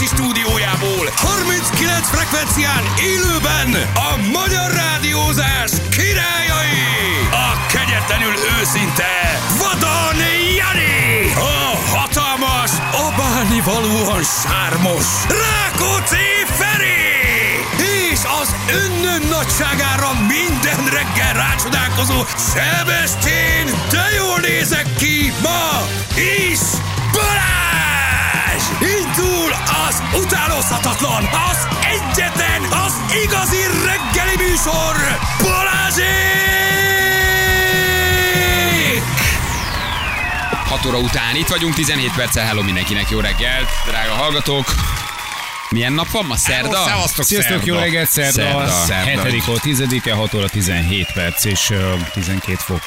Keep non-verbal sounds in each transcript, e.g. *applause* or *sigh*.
Pesti stúdiójából 39 frekvencián élőben a magyar rádiózás királyai! A kegyetlenül őszinte Vadon Jani! A hatalmas, abálni valóan sármos Rákóczi Feri! És az önnön nagyságára minden reggel rácsodálkozó Szebestén, de jól nézek ki ma is! Balázs! Indul az utánozhatatlan, az egyetlen, az igazi reggeli műsor, Balázsék! 6 óra után itt vagyunk, 17 perccel hello mindenkinek, jó reggelt, drága hallgatók. Milyen nap van ma? Szerda? Szevasztok, Sziasztok, szerda. jó reggelt, szerda, Szerda. szerda. 7. hó 10 6 óra 17 perc és uh, 12 fok.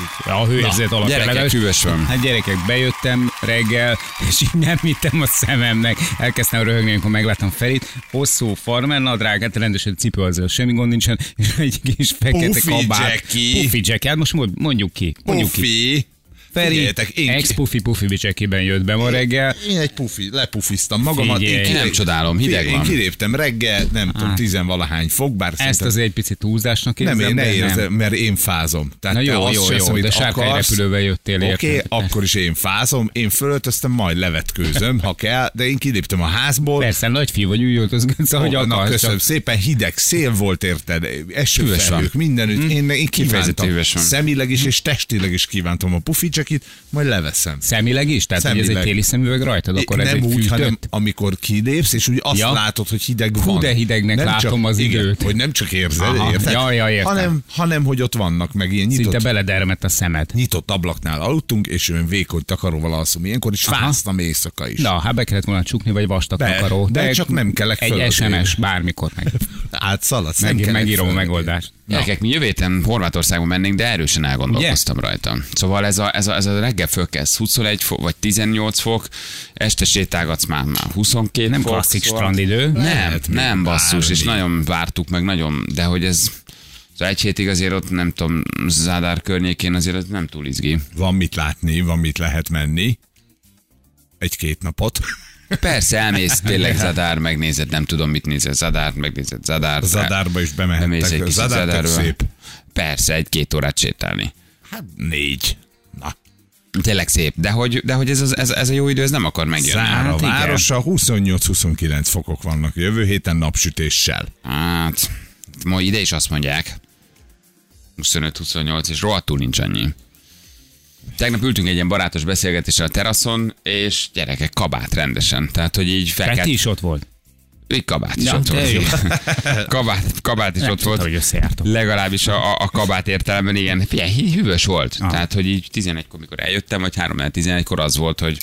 Így a hőérzet alapján. gyerekek, legalábbis- hűvös van. Hát gyerekek, bejöttem reggel, és így nem hittem a szememnek. Elkezdtem röhögni, amikor megláttam Ferit. Hosszú farmer nadrág, hát rendesen cipő azért semmi gond nincsen, és *laughs* egy kis fekete Puffy kabát. Jackie. Puffy Jackie, hát most mond- mondjuk ki. Mondjuk ki. Feri, Figyeljetek, én- ex-puffy puffy bicsekiben jött be ma reggel. Én egy pufi, lepufiztam magamat. Figyelj. Én kilép- nem csodálom, hideg van. Én kiléptem reggel, nem tudom, tizenvalahány fok, bár Ezt azért egy picit túlzásnak nem, érzem, én ne de nem. érzem, mert én fázom. Tehát Na jó, jó, jó, amit de sárkány repülővel jöttél, Oké, érted? akkor is én fázom, én fölöltöztem, majd levetkőzöm, ha kell, de én kiléptem a házból. Persze, nagy fiú vagy, úgy öltözgetsz, ahogy na, akarsz. köszönöm csak- szépen, hideg szél volt, érted? Esőfelhők, mindenütt. Én, én kívántam, szemileg is és testileg is kívántam a puficsekit, majd leveszem. Szemileg is? Tehát, hogy ez egy Szemileg. téli szemüveg rajtad, akkor ez nem egy úgy, fűtött? hanem amikor kilépsz, és úgy azt Ja. látod, hogy hideg van. de hidegnek nem látom az igen, időt. Hogy nem csak érzed, Aha. érted? Ja, ja, értem. hanem, hanem, hogy ott vannak, meg ilyen nyitott, Szinte beledermett a szemed. nyitott ablaknál aludtunk, és olyan vékony takaróval alszom. Ilyenkor is Aha. fáztam éjszaka is. Na, hát be kellett volna csukni, vagy vastag De- takaró. de csak nem kellek Egy. SMS, bármikor meg. *laughs* Átszaladsz, meg megírom a megoldást. Gyerekek, mi jövő héten Horvátországban mennénk, de erősen elgondolkoztam rajta. Szóval ez a, ez a, ez a reggel fölkezd 21 fok, vagy 18 fok, este sétálgatsz már, már 22 Nem fok. klasszik szóval- strandidő. Nem, Lehet nem basszus, és bármi. nagyon vártuk meg, nagyon, de hogy ez Szóval egy hétig azért ott, nem tudom, Zádár környékén azért nem túl izgi. Van mit látni, van mit lehet menni. Egy-két napot. Persze, elmész *laughs* tényleg Zadár, megnézed, nem tudom, mit nézel, Zadár, megnézed Zadár. Zadárba is bemész bemehettek. egy kicsit Zadár szép. Persze, egy-két órát sétálni. Hát négy. Na. Tényleg szép, de hogy, de hogy ez, az- ez, ez a jó idő, ez nem akar megjönni. Zára Hát városa 28-29 fokok vannak jövő héten napsütéssel. Hát, ma ide is azt mondják. 25-28, és rohadtul nincs annyi. Tegnap ültünk egy ilyen barátos beszélgetésen a teraszon, és gyerekek, kabát rendesen. Tehát, hogy így fel Peti kell... is ott volt. Így kabát is Ja, ott volt. *laughs* kabát, kabát is Nem ott volt. hogy. Legalábbis a, a, kabát értelemben igen. Figyelj, hű- hűvös volt. Ah. Tehát, hogy így 11-kor, mikor eljöttem, vagy 3-11-kor az volt, hogy,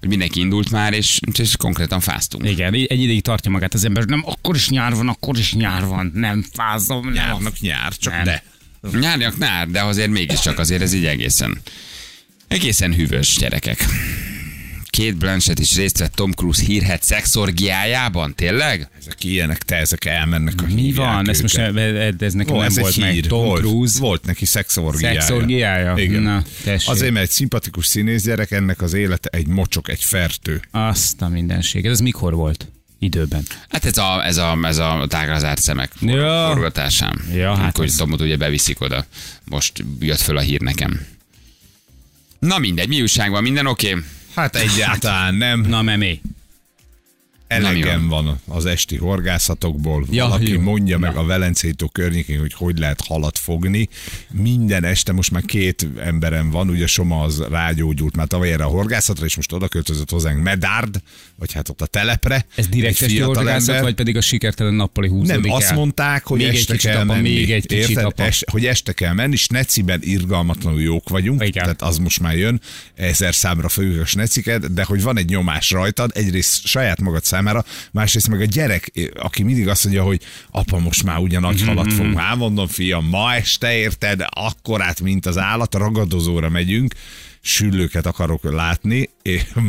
hogy mindenki indult már, és, és konkrétan fáztunk. Igen, egy egy ideig tartja magát az ember, nem, akkor is nyár van, akkor is nyár van, nem fázom. Nem. Nyárnak nyár, csak Nem. de. Nyárnyak nár, de azért mégiscsak azért ez így egészen, egészen hűvös gyerekek. Két Blanchett is részt vett Tom Cruise hírhet szexorgiájában, tényleg? Ezek ilyenek, te ezek elmennek a Mi van? Ez most ez, nekem Ó, nem ez volt meg. hír. Tom volt, Cruise. Volt neki szexorgiája. Szexorgiája? Igen. Na, tessék. Azért, mert egy szimpatikus színész gyerek, ennek az élete egy mocsok, egy fertő. Azt a mindenség. Ez mikor volt? Időben. Hát ez a, ez a, ez a tágra zárt szemek Ja. forgatásán. Ja, hát Amikor ez- Tomot ugye beviszik oda. Most jött föl a hír nekem. Na mindegy, mi újság van, minden oké? Okay? Hát egyáltalán nem. Na, memé. Elegem van az esti horgászatokból. Ja, Valaki jó. mondja meg a Velencei tó környékén, hogy hogy lehet halat fogni. Minden este most már két emberem van, ugye Soma az rágyógyult már tavaly erre a horgászatra, és most oda költözött hozzánk Medárd, vagy hát ott a telepre. Ez direkt esti horgászat, ember. vagy pedig a sikertelen nappali húzódik Nem, azt el? mondták, hogy még este kell apa, menni. Még egy kicsit Érted? apa. Es, hogy este kell menni, sneciben irgalmatlanul jók vagyunk, Igen. tehát az most már jön, ezer számra fogjuk a sneciket, de hogy van egy nyomás rajtad, egyrészt saját magad számára, másrészt meg a gyerek, aki mindig azt mondja, hogy apa, most már ugye nagy halat fogunk. Hát mondom, fiam, ma este érted, akkorát, mint az állat, ragadozóra megyünk, süllőket akarok látni,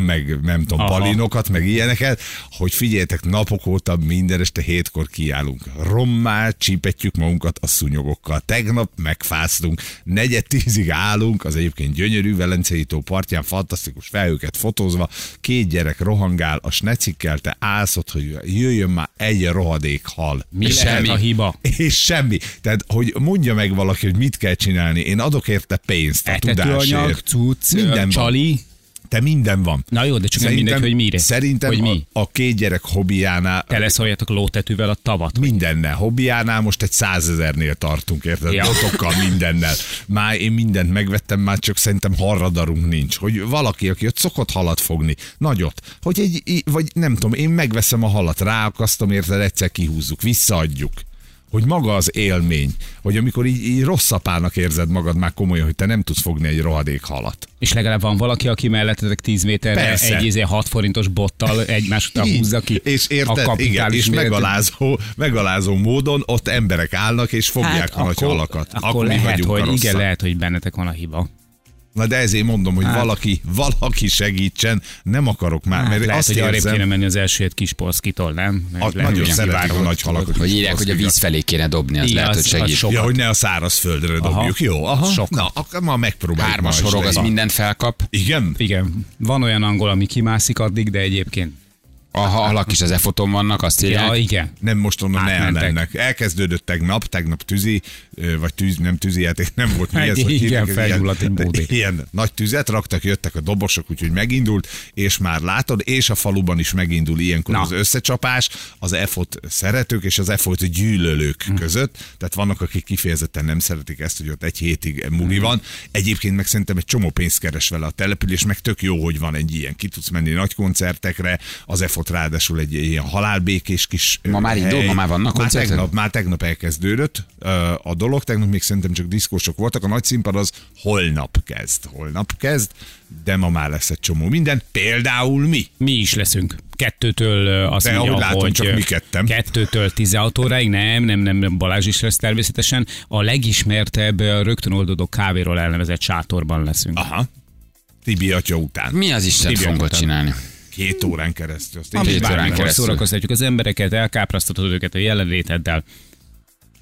meg nem tudom, Aha. palinokat, meg ilyeneket, hogy figyeljetek, napok óta minden este hétkor kiállunk. Rommá csípetjük magunkat a szúnyogokkal. Tegnap megfáztunk, negyed tízig állunk, az egyébként gyönyörű Velencei tó partján, fantasztikus felhőket fotózva, két gyerek rohangál a snecikkel, te állsz ott, hogy jöjjön már egy rohadék hal. Mi És semmi. a hiba? És semmi. Tehát, hogy mondja meg valaki, hogy mit kell csinálni. Én adok érte pénzt a Etetőanyag, tudásért. cucc, Minden ö, van. csali. Te minden van. Na jó, de csak nem mindegy, hogy mire. Szerintem hogy mi. A, a két gyerek hobbiánál Teleszoljatok lótetűvel a tavat. mindennel. Hobbiánál most egy százezernél tartunk, érted? Ja. Botokkal, mindennel. Már én mindent megvettem, már csak szerintem harradarunk nincs. Hogy valaki, aki ott szokott halat fogni, nagyot, hogy egy, vagy nem tudom, én megveszem a halat, ráakasztom, érted, egyszer kihúzzuk, visszaadjuk. Hogy maga az élmény, hogy amikor így, így rossz apának érzed magad már komolyan, hogy te nem tudsz fogni egy rohadék halat. És legalább van valaki, aki mellettetek 10 méterre Persze. egy izé 6 forintos bottal egymás után húzza ki. És a érted, igen, kapitális és megalázó, megalázó módon ott emberek állnak, és fogják hát, a nagy halakat. Akkor, mi lehet, a hogy igen, lehet, hogy bennetek van a hiba. Na de ezért mondom, hogy Hát. valaki, valaki segítsen, nem akarok már, Hát, mert lehet, azt hogy arrébb érzem, kéne menni az első kis polszkitól, nem? Meg azt lehet, nagyon szeretik a nagy halakat. Hogy írják, hogy a víz felé kéne dobni, az Igen, lehet, az- hogy az segít. sok. Ja, hogy ne a száraz földre dobjuk. Jó, aha. Sokat. Na, akkor ma megpróbáljuk. Hármas horog, az mindent felkap. Igen? Igen, van olyan angol, ami kimászik addig, de egyébként. A halak is az efoton vannak, azt Ja, írják. igen. Nem most onnan ne Átmentek. elmennek. Elkezdődött tegnap, tegnap tűzi, ö, vagy tűz, nem tűzi játék, nem volt mi Hát ez, hogy igen, felgyulladt egy bódé. Ilyen nagy tüzet raktak, jöttek a dobosok, úgyhogy megindult, és már látod, és a faluban is megindul ilyenkor Na. az összecsapás, az EFOT szeretők és az EFOT gyűlölők Hm. között. Tehát vannak, akik kifejezetten nem szeretik ezt, hogy ott egy hétig muli Hm. van. Egyébként meg szerintem egy csomó pénzt keres vele a település, meg tök jó, hogy van egy ilyen. Ki tudsz menni nagy koncertekre, az EFOT ráadásul egy ilyen halálbékés kis Ma már indul? hely. Ma már vannak már koncertek? tegnap, már tegnap elkezdődött a dolog, tegnap még szerintem csak diszkósok voltak, a nagy színpad az holnap kezd, holnap kezd, de ma már lesz egy csomó minden, például mi. Mi is leszünk. Kettőtől azt De mondja, ahogy látom, hogy csak mi ketten. Kettőtől 16 óráig, nem, nem, nem, nem, Balázs is lesz természetesen. A legismertebb rögtön oldódó kávéról elnevezett sátorban leszünk. Aha. Tibi atya után. Mi az Isten után. csinálni? Két órán keresztül. Azt Két órán Bármikor keresztül. szórakoztatjuk az embereket, elkáprasztatod őket a jelenléteddel.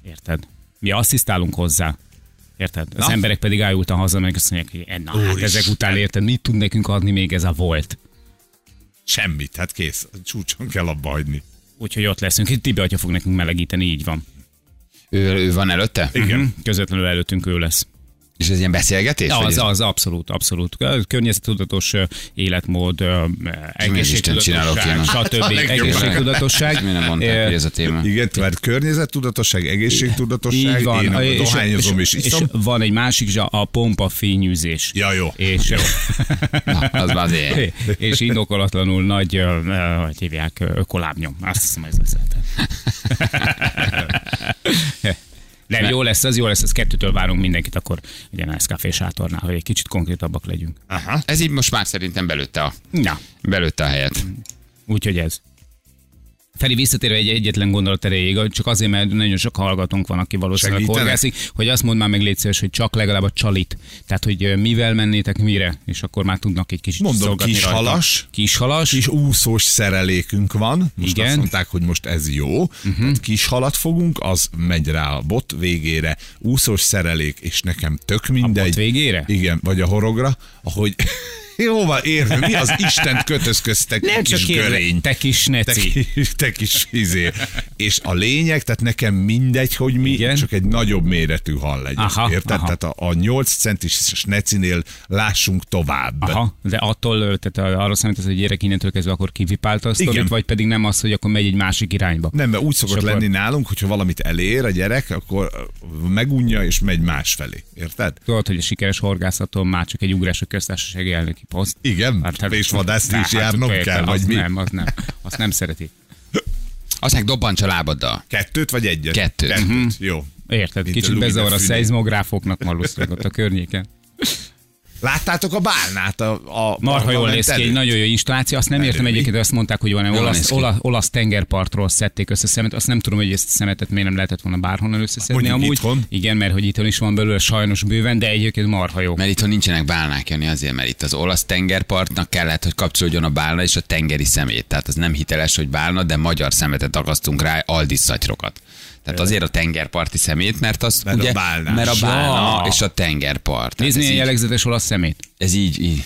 Érted? Mi asszisztálunk hozzá. Érted? Az Na. emberek pedig ájultan hazamennek, azt mondják, hogy "Eh, na, hát ezek után érted, mit tud nekünk adni még ez a volt? Semmit, hát kész. Csúcson kell abba hagyni. Úgyhogy ott leszünk. Itt Tibi atya fog nekünk melegíteni, így van. Ő, ő van előtte? Igen. Uh-huh. Közvetlenül előttünk ő lesz. És ez ilyen beszélgetés? Az, ez- az, abszolút, abszolút. Környezettudatos ö, életmód, *laughs* egészségtudatosság, ilyen? stb. Egészségtudatosság. Mi nem mondták, hogy ez a téma? Igen, mert környezettudatosság, egészségtudatosság, Így van. én és, dohányozom és, és, és van egy másik, a, a pompa fényűzés. Ja, jó. És, Na, az már *laughs* és indokolatlanul nagy, hogy hívják, ökolábnyom. Azt hiszem, ez az. *laughs* Nem, jó lesz, az jó lesz, az kettőtől várunk mindenkit, akkor ugye a Nescafé sátornál, hogy egy kicsit konkrétabbak legyünk. Aha. Ez így most már szerintem belőtte a, Na, belőtte a helyet. úgyhogy ez. Feli visszatérve egy egyetlen gondolat erejéig, csak azért, mert nagyon sok hallgatónk van, aki valószínűleg Segítenek? horgászik, hogy azt mondd már meg légy szíves, hogy csak legalább a csalit. Tehát, hogy mivel mennétek mire, és akkor már tudnak egy kicsit Mondom, kis rajta. halas. Kis halas. kis úszós szerelékünk van. Most Igen. Azt mondták, hogy most ez jó. Uh-huh. Kis halat fogunk, az megy rá a bot végére. Úszós szerelék, és nekem tök mindegy. bot végére? Igen, vagy a horogra, ahogy... Jó van, értem, mi az Istent kötözköztek, Nem kis csak görény. te kis Te, neci. kis, te kis izé. És a lényeg, tehát nekem mindegy, hogy mi, Igen. csak egy nagyobb méretű hal legyen. Aha, érted? aha. Tehát a, a 8 centis snecinél lássunk tovább. Aha, de attól, tehát arra számít, hogy gyerek innentől kezdve akkor kivipálta a sztorit, vagy pedig nem az, hogy akkor megy egy másik irányba. Nem, mert úgy szokott akkor- lenni nálunk, hogyha valamit elér a gyerek, akkor megunja és megy másfelé. Érted? Tudod, hogy a sikeres horgászaton már csak egy ugrás a köztársasági elnöki poszt. Igen? Hát, és vadászni is hát, járnom érted, kell, vagy azt mi? Nem, azt nem, azt nem szereti. Azt meg dobbancs a lábaddal. Kettőt vagy egyet? Kettőt. Kettőt. Mhm. Jó. Érted? Mint Kicsit bezavar a szeizmográfoknak valószínűleg ott a környéken. Láttátok a bálnát? A, a Marha jól néz ki, egy nagyon jó installáció. Azt nem értem egyébként, azt mondták, hogy van egy Jól olasz, olasz, olasz tengerpartról szedték össze szemet. Azt nem tudom, hogy ezt a szemetet miért nem lehetett volna bárhonnan összeszedni. Mondjuk amúgy. itthon. Igen, mert hogy itthon is van belőle sajnos bőven, de egyébként marha jó. Mert itthon nincsenek bálnák, Jani, azért, mert itt az olasz tengerpartnak kellett, hogy kapcsolódjon a bálna és a tengeri szemét. Tehát az nem hiteles, hogy bálna, de magyar szemetet akasztunk rá, aldis szatyrokat. Tehát azért a tengerparti szemét, mert az Mert a ugye, bálnás. mert a bálna Ja. és a tengerpart. Nézd, ez, milyen jellegzetes olasz szemét. ez így, így.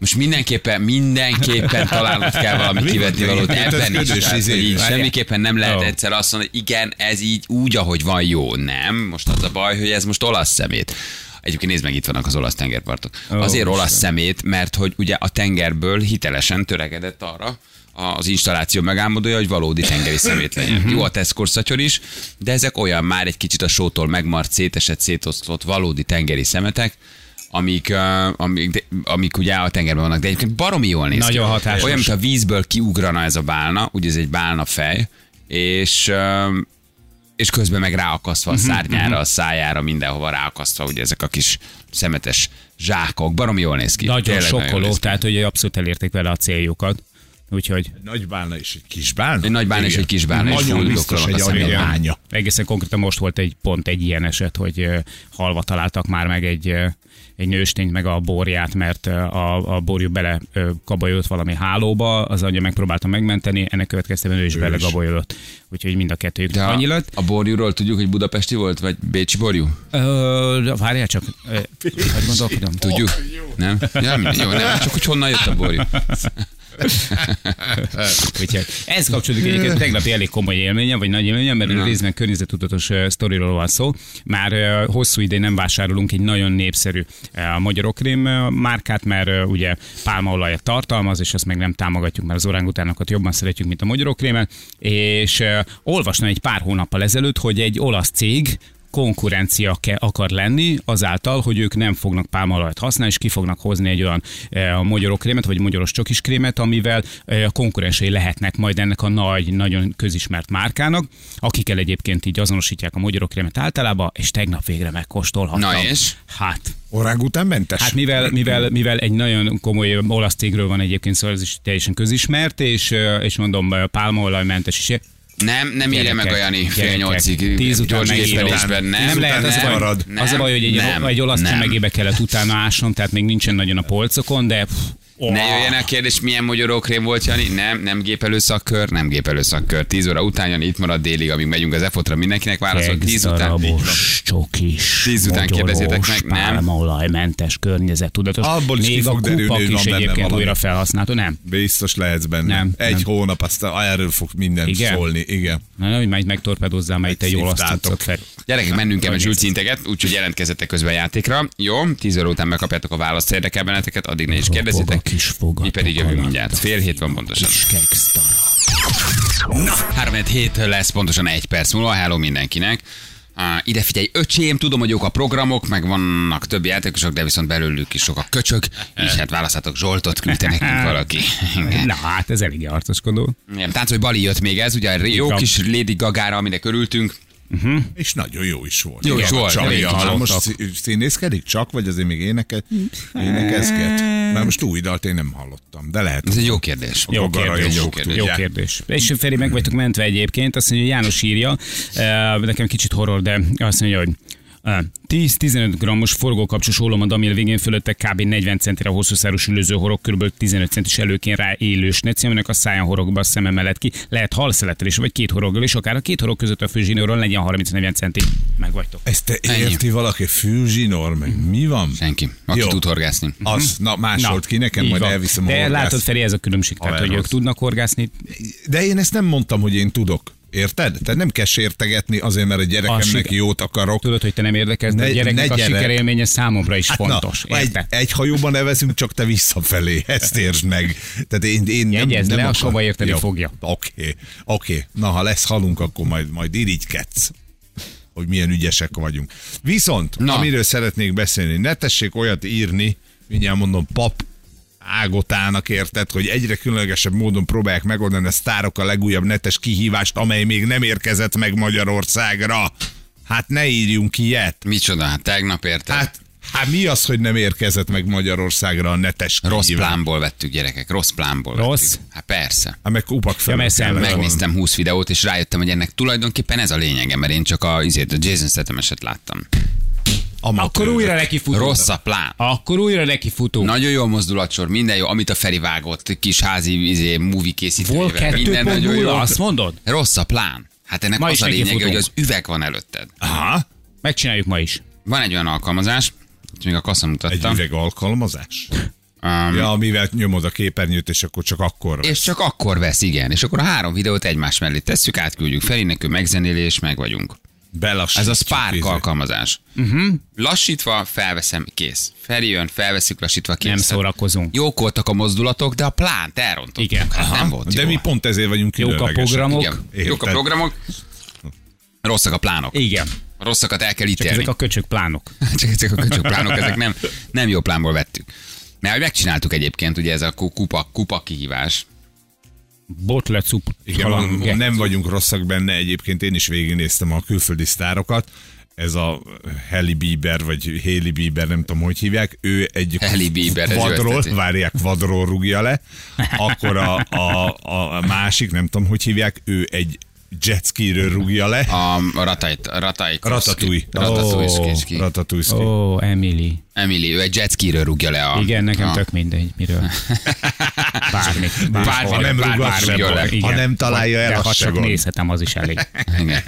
Most mindenképpen, mindenképpen találnod kell valami *laughs* kivetni valót ebben is. Tehát, izé. így semmiképpen nem lehet egyszer azt mondani, hogy igen, ez így úgy, ahogy van jó. Nem, most az a baj, hogy ez most olasz szemét. Egyébként nézd meg, itt vannak az olasz tengerpartok. Ó, Azért olasz Isten. szemét, mert hogy ugye a tengerből hitelesen törekedett arra, az installáció megálmodója, hogy valódi tengeri szemét legyen. Jó a Tesco szatyor is, de ezek olyan már egy kicsit a sótól megmart, szétesett, szétosztott valódi tengeri szemetek, amik, amik, amik ugye a tengerben vannak, de egyébként baromi jól néz Nagyon ki. hatásos. Olyan, mint a vízből kiugrana ez a bálna, ugye ez egy bálna fej, és és közben meg ráakasztva a Mhm, szárnyára, a szájára, mindenhova ráakasztva, ugye ezek a kis szemetes zsákok, baromi jól néz ki. Nagyon Tényleg sokkoló, néz ki. tehát hogy abszolút elérték vele a céljukat. Úgyhogy Nagy bálna és egy kis bálna. Egy nagy bálna és egy kis bálna, Nagyon biztos a egy aranyalánya. egészen konkrétan most volt egy pont egy ilyen eset, hogy halva találtak már meg egy egy nőstényt, meg a borját, mert a, a borjú bele ö, gabajodott valami hálóba, az anyja megpróbálta megmenteni, ennek következtében ő is bele gabajodott. Úgyhogy mind a kettőjük De annyi a, lett. a borjúról tudjuk, hogy budapesti volt, vagy bécsi borjú? Ö, várjál csak, hogy gondolkodom. Tudjuk? Nem? Mindegy, jó, nem, csak hogy honnan jött a borjú. *laughs* *laughs* Úgyhogy ez kapcsolódik egyébként tegnapi elég komoly élménye, vagy nagy élménye, mert Na. részben környezetudatos sztoriról van szó. Már hosszú ideje nem vásárolunk egy nagyon népszerű a magyarokrém ö, márkát, mert ugye pálmaolajat tartalmaz, és azt meg nem támogatjuk, mert az orángutánokat jobban szeretjük, mint a magyarokrémet. És olvastam egy pár hónappal ezelőtt, hogy egy olasz cég konkurencia ke- akar lenni azáltal, hogy ők nem fognak pálmaolajat használni, és ki fognak hozni egy olyan e, a magyarokrémet, vagy magyaros csokiskrémet, amivel e, a konkurensei lehetnek majd ennek a nagy, nagyon közismert márkának, akikkel egyébként így azonosítják a magyarokrémet általában, és tegnap végre megkóstolhattam. Na és? Hát, Orángután mentes? Hát mivel, mivel, mivel egy nagyon komoly olasz cégről van egyébként, szóval ez is teljesen közismert, és, és mondom, pálmaolajmentes is. Nem, nem írja meg a Jani fél nyolcig tíz után gépelésben. Nem, Nem lehet, az, nem, marad. az a baj, hogy egy, nem, egy olasz nem. csemegébe kellett utána ásnom, tehát még nincsen nagyon a polcokon, de pff, oh, Ne jöjjön a kérdés, milyen magyarókrém volt, Jani? Nem, nem gépelő szakkör, nem gépelő szakkör. 10 óra után, Jani itt marad délig, amíg megyünk az EFOT-ra, mindenkinek válaszol. 10 után. Csokis, Tíz után kérdezzétek meg, nem? pálmaolajmentes, környezettudatos. Abból is ki Még a kupak hogy is van benne egyébként valami. újra felhasználható, nem? Biztos lehetsz benne. Nem, Egy nem. hónap, aztán erről fog minden Igen? szólni. Igen. Na, hogy majd megtorpedozzál, majd te olasz szívtátok. cuccot fel. Gyerekek, mennünk kell, mert Zsülci integet, úgyhogy jelentkezzetek közben a játékra. Jó, 10 óra után megkapjátok a választ, érdekel benneteket, addig ne is kérdezzetek. A kis fogatok Mi pedig jövünk mindjárt. Fél hét van pontosan. Kis keksztara. 3 hét lesz pontosan egy perc múlva. Hello mindenkinek. Uh, ide figyelj, öcsém, tudom, hogy jók a programok, meg vannak több játékosok, de viszont belőlük is sok a köcsög, és hát választhatok Zsoltot, küldte nekünk valaki. Na hát ez eléggé arcoskodó. Igen, Táncolj Bali jött még ez, ugye jó van. kis Lady Gagára, aminek örültünk. És nagyon jó is volt. Jó is volt, hallottak. most szí- színészkedik csak, vagy azért még éneket, énekezget? Mert most új dalt én nem hallottam, de lehet. Ez egy jó kérdés. Jó Gagara kérdés, jó tudják. kérdés. És Feri, meg vagytok mentve egyébként, azt mondja, hogy János írja, nekem kicsit horror, de azt mondja, hogy 10-15 grammos forgókapcsos ólom a damil végén fölötte kb. 40 centire hosszú szárú ülőző horog, kb. 15 centis előkén rá élő sneci, aminek a száján horog be a szeme mellett ki. Lehet halszelettel is, vagy két horoggal is, akár a két horog között a főzsinóról legyen 30-40 centi. Meg vagytok. Ezt te Ennyi. érti valaki? Fülzsinor, meg mi van? Senki, aki Jó. tud horgászni. Az, na másolt ki nekem, így majd van. elviszem a De horgász. látod, Feri, ez a különbség. Tehát, hogy ők tudnak horgászni, De én ezt nem mondtam, hogy én tudok. Érted? Tehát nem kell sértegetni azért, mert a A gyerekemnek siker- jót akarok. tudod, hogy te nem érdekel, de a Ne- gyereknek ne a gyere. sikerélménye számomra is Hát fontos. na, egy, érted? egy hajóban nevezünk, csak te visszafelé. Ezt értsd meg. Tehát én, én nem, Jegyezd nem le, a akar- sova érteni Jó. fogja. Oké, oké. Na, ha lesz halunk, akkor majd, majd irigykedsz hogy milyen ügyesek vagyunk. Viszont. Na. amiről szeretnék beszélni, ne tessék olyat írni, mindjárt mondom, pap ágotának érted, hogy egyre különlegesebb módon próbálják megoldani a sztárok a legújabb netes kihívást, amely még nem érkezett meg Magyarországra. Hát ne írjunk ilyet. Micsoda, hát tegnap érted? Hát, hát mi az, hogy nem érkezett meg Magyarországra a netes Rossz kihívás? plánból vettük, gyerekek, rossz plánból Rossz? vettük. Hát persze. Hát meg kupak fel. Ja. Megnéztem 20 videót, és rájöttem, hogy ennek tulajdonképpen ez a lényege, mert én csak a, izét, a Jason Statham-eset láttam. Akkor újra neki futunk. Rossz a plán. Akkor újra neki futunk. Nagyon jó mozdulatsor, minden jó, amit a Feri vágott, kis házi izé, movie készítőjével. Minden nagyon jó. 2.0, azt mondod? Rossz a plán. Hát ennek Ma az a lényege, hogy az üveg van előtted. Aha, Megcsináljuk ma is. Van egy olyan alkalmazás, és még a kassa egy mutatta. üveg alkalmazás. Um, Ja, amivel nyomod a képernyőt, és akkor csak akkor. és csak akkor vesz, igen. És akkor a három videót egymás mellé tesszük, átküldjük felé, nekünk megzenélés, meg vagyunk. Belassítjuk. Ez a Spark alkalmazás. Uh-huh. Lassítva, felveszem, kész. Feri jön, felveszük, lassítva, kész. Nem szórakozunk. Jók voltak a mozdulatok, de a plánt elrontottuk. Igen. Hát nem volt De jó. mi pont ezért vagyunk Jók a programok. Igen. Jók a programok, rosszak a plánok. Igen. A rosszakat el kell Csak ítélni. ezek a köcsök plánok. *laughs* Csak ezek a köcsök plánok, ezek nem, nem jó plánból vettük. Mert megcsináltuk egyébként, ugye ez a ku- kupa, kupa kihívás. Botlecup. Igen, van, nem vagyunk rosszak benne, egyébként én is végignéztem a külföldi sztárokat, ez a Hailey Bieber, vagy Hailey Bieber, nem tudom, hogy hívják, ő egy Hailey Bieber, vadról, várják, vadról rúgja le, akkor a, a, a másik, nem tudom, hogy hívják, ő egy jetskiről rúgja le. A, a ratai, Ratatouille. Ratatouille. Ó, Ratatouille. Ó, oh, Emily. Emily, ő egy jetskiről rúgja le a... Igen, nekem a, tök mindegy, miről. *laughs* Bármit. Bármi, Ha nem bár- bármi jól baj. le. Igen. Ha nem találja el, De ha csak nézhetem, az is elég. *laughs* Igen.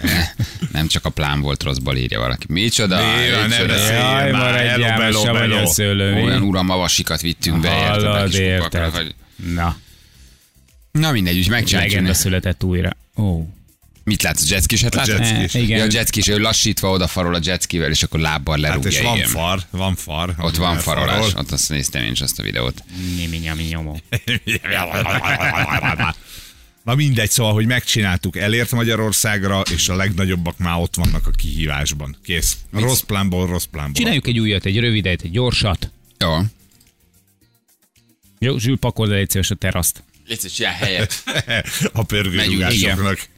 Nem csak a plán volt rosszból írja valaki. Micsoda? Mi van, ne micsoda. beszélj. Jaj, már, szőlő. mi? Olyan uram mavasikat vittünk be, érted? érted. Na, Na mindegy, úgy legenda megcsináljuk. született újra. Ó. Mit látsz, jetskiset látod? jetskis. Eh, igen. Ja, a jetskis, ő lassítva odafarol a jetskivel, és akkor lábbal Hát lerúgja. és van igen. far, van far. Ott van Farol. farolás, ott azt néztem én is azt a videót. Nyimi, nyami, nyomó. *laughs* Na mindegy, szóval, hogy megcsináltuk, elért Magyarországra, és a legnagyobbak már ott vannak a kihívásban. Kész. Rossz plánból, rossz plánból. Csináljuk egy újat, egy rövidet, egy gyorsat. Jó. Jó, Zsül, pakold el egy szíves a teraszt. Légy csinál helyet. *laughs* a pörgőrugásoknak.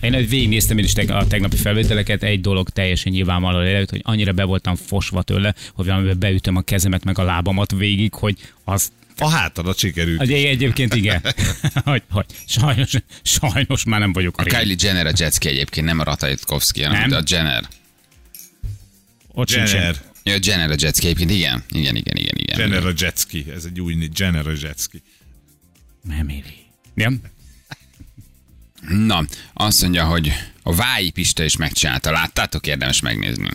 Én egy végignéztem én is teg- a tegnapi felvételeket, egy dolog teljesen nyilvánvaló előtt, hogy annyira be voltam fosva tőle, hogy valamiben beütöm a kezemet meg a lábamat végig, hogy az A hátadat sikerült. az egyébként igen. *laughs* hogy, hogy, sajnos, sajnos már nem vagyok a, A. Kylie Jenner a jetski egyébként, nem a Ratajkovszki, hanem Nem? a Jenner. Ott sincsen. Jenner. Ja, a Jenner a jetski egyébként, igen. Igen, igen, igen, igen. Jenner a jetski. Ez egy új. Jenner a jetski. Emily. Nem? Na, azt mondja, hogy a Vái Pista is megcsinálta. Láttátok? Érdemes megnézni.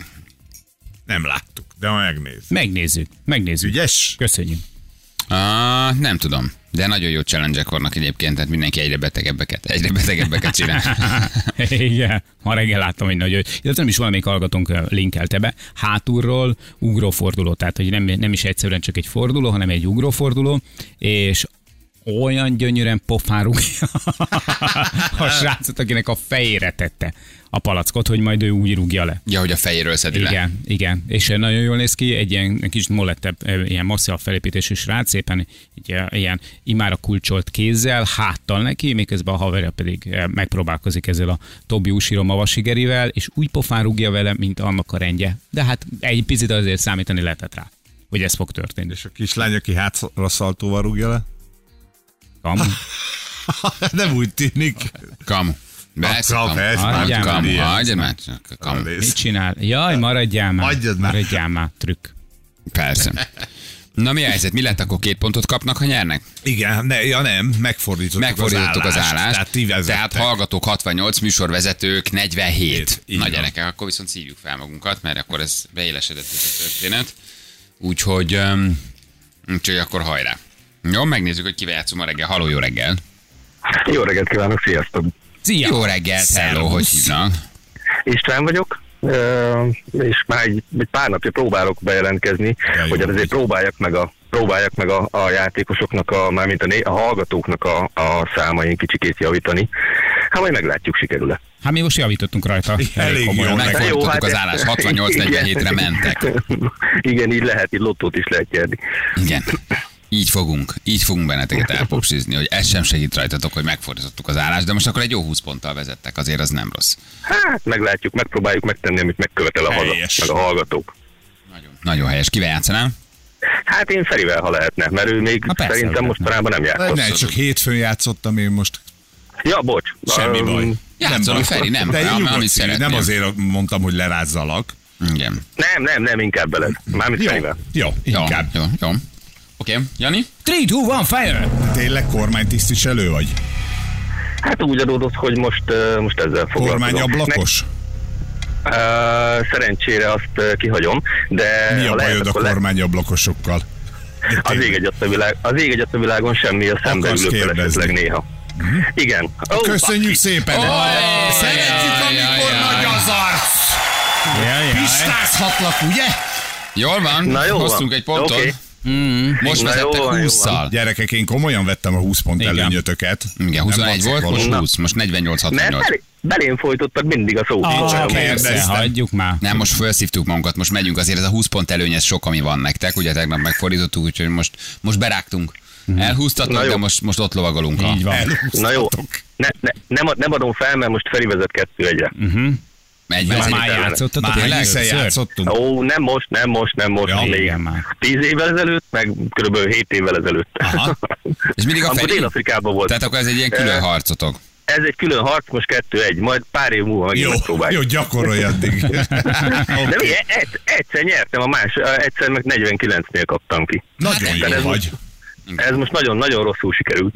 Nem láttuk, de ma megnéz. Megnézzük. Megnézzük. Ügyes? Köszönjük. Ah, nem tudom. De nagyon jó challenge vannak egyébként, tehát mindenki egyre betegebbeket, egyre betegebbeket csinál. *laughs* Igen, ma reggel láttam egy nagy, illetve nem is valamelyik hallgatónk linkelte be, hátulról ugróforduló, tehát hogy nem, nem is egyszerűen csak egy forduló, hanem egy ugróforduló, és olyan gyönyörűen pofán rúgja *laughs* a srácot, akinek a fejére tette a palackot, hogy majd ő úgy rúgja le. ja, hogy a fejéről szedi le. Igen, igen. És nagyon jól néz ki, egy ilyen kicsit molettebb, ilyen masszív felépítésű srác, szépen egy, ilyen imára kulcsolt kézzel, háttal neki, miközben a haverja pedig megpróbálkozik ezzel a Tobi Usiro mavasigerivel, és úgy pofán rúgja vele, mint annak a rendje. De hát egy picit azért számítani lehetett rá, hogy ez fog történni. És a kislány, aki hátra szaltóval rúgja le? Kamu. *laughs* Nem úgy tűnik. Kamu. Kamu. persze, Hagyj, hagyjál kamu, már. hagyj már csak, kamu. Mit csinál? Jaj, maradjál már. Hagyjad már. Maradjál már, trükk. Persze. Na mi a helyzet? Mi lett akkor két pontot kapnak, ha nyernek? Igen, ne, ja nem, megfordítottuk, Megfordítottuk az állást. Tehát, ti Tehát hallgatók 68, műsorvezetők 47. Így Na gyerekek, akkor viszont szívjuk fel magunkat, mert akkor ez beélesedett ez a történet. Úgyhogy, um, úgyhogy akkor hajrá. Jó, megnézzük, hogy kivel játszunk ma reggel. Haló, jó reggel. Jó reggelt kívánok, sziasztok! Szia! Jó reggel, hello, hogy hívnak? István vagyok, és már egy, egy pár napja próbálok bejelentkezni, jó hogy azért vagy. próbálják meg a próbálják meg a, a játékosoknak, a, mármint a, né, a hallgatóknak a, a számain kicsikét javítani. Hát majd meglátjuk, sikerül-e. Hát mi most javítottunk rajta. Elég komolyan. jó, Meg- Megfordítottuk hát az ez- állást, 68-47-re mentek. *laughs* Igen, így lehet, így lottót is lehet nyerni. Igen. Így fogunk, így fogunk benneteket elpopsizni, hogy ez sem segít rajtatok, hogy megfordítottuk az állást, de most akkor egy jó 20 ponttal vezettek, azért az nem rossz. Hát meglátjuk, megpróbáljuk megtenni, amit megkövetel a haza, Helyes. meg a hallgatók. Nagyon, nagyon helyes. Kivel játszanám? Hát én Ferivel, ha lehetne, mert ő még Na persze, szerintem mostanában nem játszott. Ne, csak hétfőn játszottam én most. Ja, bocs. Semmi Öm, baj. Játszol, baj. Feri, nem, De nyugodj, amit Feri, szeretnél. nem azért mondtam, hogy lerázzalak. Igen. Nem, nem, nem, inkább veled. Mármint Jó, Ferivel. jó, Jó, inkább. jó, jó. Oké, okay. Jani? 3, 2, 1, fire! Tényleg kormánytisztviselő vagy? Hát úgy adódott, hogy most, most ezzel foglalkozom. Kormányablakos? Ö, szerencsére azt kihagyom, de Mi a bajod a akkor le- kormányablakosokkal? Az ég egyet a, világ, az ég egyet a világon semmi, a szembe Akarsz ülök esetleg néha. Igen. Ó, Köszönjük szépen! Szeretjük, amikor nagy az arc! Pistázhatlak, ugye? Jól van, Na jó van. hoztunk egy pontot. Oké. Most vezettek van, jó 20-szal. Gyerekek, én komolyan vettem a 20 pont Igen. előnyötöket. Igen, 21 Nem volt, most vacakolom. 20, most Mert 48-68. belé, belém folytottak mindig a szó. Ah, hagyjuk már. Nem, most felszívtuk magunkat, most megyünk, azért ez a 20 pont előny, ez sok, ami van nektek, ugye tegnap megfordítottuk, úgyhogy most, most berágtunk. Elhúztatok, Na jó. de most, most ott lovagolunk. A... Így van. Na jó, ne, ne, nem, nem adom fel, mert most Feri vezet kettő egyre. Egy már játszottatok Már tényleg? hiszen játszottunk. Ó, nem most, nem most, nem most, Ja, igen már. tíz évvel ezelőtt, meg kb. 7 évvel ezelőtt. Aha. És mindig a Amikor? Dél-Afrikában volt. Tehát akkor ez egy ilyen külön harcotok. Ez egy külön harc, most kettő egy, majd pár év múlva megint Jó, megpróbáljuk. jó, gyakorolj addig. *laughs* *laughs* De mi, egy, egyszer nyertem, a más, egyszer meg 49-nél kaptam ki. Nagyon Hát, jó ez vagy. Ez most nagyon-nagyon rosszul sikerült.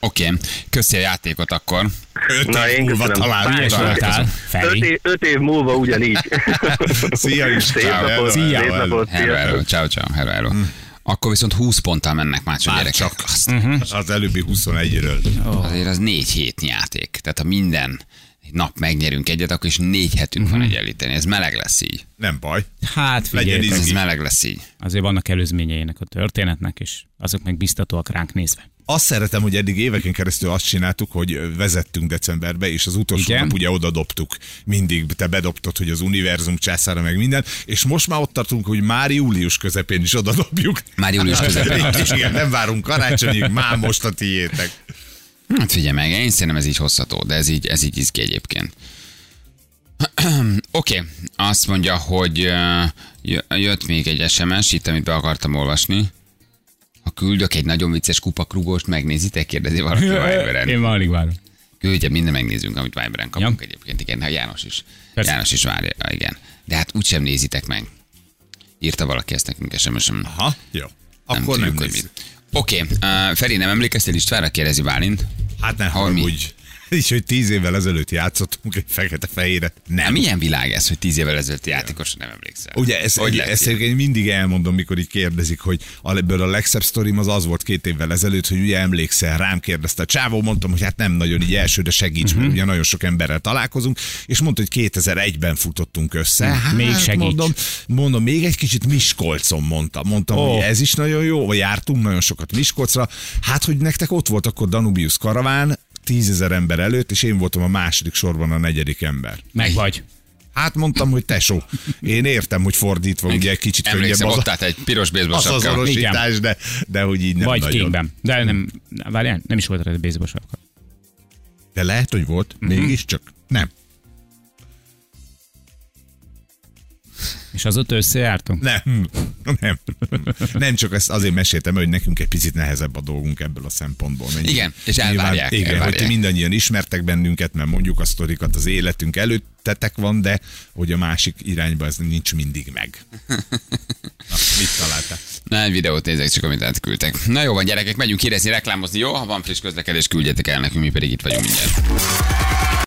Oké, okay. köszi a játékot akkor. Öt Na, év én múlva. Ügyes voltál, Öt év, öt év múlva ugyanígy. *laughs* Szia is. Szép napot, Szia. Hello, hello, ciao, ciao, hello, hello. Akkor viszont 20 ponttal mennek már csak Már gyerekek. csak. Azt, Az előbbi 21-ről. Azért az négy hétnyi játék. Tehát ha minden nap megnyerünk egyet, akkor is négy hetünk van egyenlíteni. Ez meleg lesz így. Nem baj. Hát Legyen figyelj, Ez meleg lesz így. azért vannak előzményeinek a történetnek, és azok meg biztatóak ránk nézve. Azt szeretem, hogy eddig éveken keresztül azt csináltuk, hogy vezettünk decemberbe, és az utolsó Igen. nap ugye oda dobtuk. Mindig te bedobtad, hogy az univerzum császára meg minden, és most már ott tartunk, hogy már július közepén is oda dobjuk. Már július *laughs* közepén. És igen, nem várunk karácsonyig, már most a tiétek. Hát figyelj meg, én szerintem ez így hozható, de ez így, ez így izgi egyébként. *clears throat* Oké, okay. azt mondja, hogy jött még egy SMS, itt, amit be akartam olvasni. Ha küldök egy nagyon vicces kupakrugóst, megnézitek? Kérdezi valaki *laughs* Viberen. Én már alig várom. Küldje, minden megnézünk, amit Viberen kapunk Ja. egyébként. Igen, ha János is. Persze. János is várja, igen. De hát úgysem nézitek meg. Írta valaki ezt nekünk SMS-en. Aha, jó. Akkor nem, tudjuk, hogy nézzük. mit. Oké, okay. uh, Feri, nem emlékeztél Istvánra? Kérdezi Bálint. Hát ne Hol mi? *laughs* Így, hogy tíz évvel ezelőtt játszottunk egy fekete-fehéret. Nem. Nem. Milyen világ ez, hogy tíz évvel ezelőtt játékos nem emlékszel? Ugye ezt, hogy ezt én mindig elmondom, mikor így kérdezik, hogy a- ebből a legszebb sztorim az az volt két évvel ezelőtt, hogy ugye emlékszel, rám kérdezte. Csávó mondtam, hogy hát nem nagyon így első, de segíts, Mhm. uh-huh. mert ugye nagyon sok emberrel találkozunk, és mondta, hogy 2001-ben futottunk össze. Hát, Még segíts. Mondom, mondom, még egy kicsit Miskolcon mondta. Mondtam, oh. hogy ez is nagyon jó, vagy jártunk nagyon sokat Miskolcra. Hát, hogy nektek ott volt akkor Danubius karaván, tízezer ember előtt, és én voltam a második sorban a negyedik ember. Meg vagy. Hát mondtam, hogy tesó, én értem, hogy fordítva ugye egy kicsit könnyebb az, ott egy piros baseball az azonosítás, de, de hogy így nem vagy nagyon. kingben. De nem, várjál, nem is volt rá baseball sapka. De lehet, hogy volt, Mhm. uh-huh. mégiscsak nem. És azóta összejártunk? Nem, nem. Nem csak ezt azért meséltem, hogy nekünk egy picit nehezebb a dolgunk ebből a szempontból. Mennyi- Igen, és elvárják, igen, elvárják. hogy ti mindannyian ismertek bennünket, mert mondjuk a sztorikat az életünk előttetek van, de hogy a másik irányba ez nincs mindig meg. Na, mit találtál? Na, egy videót nézek, csak amit átküldtek. Na jó van, gyerekek, megyünk kérdezni, reklámozni, jó? Ha van friss közlekedés, küldjetek el nekünk, mi pedig itt vagyunk mindjárt.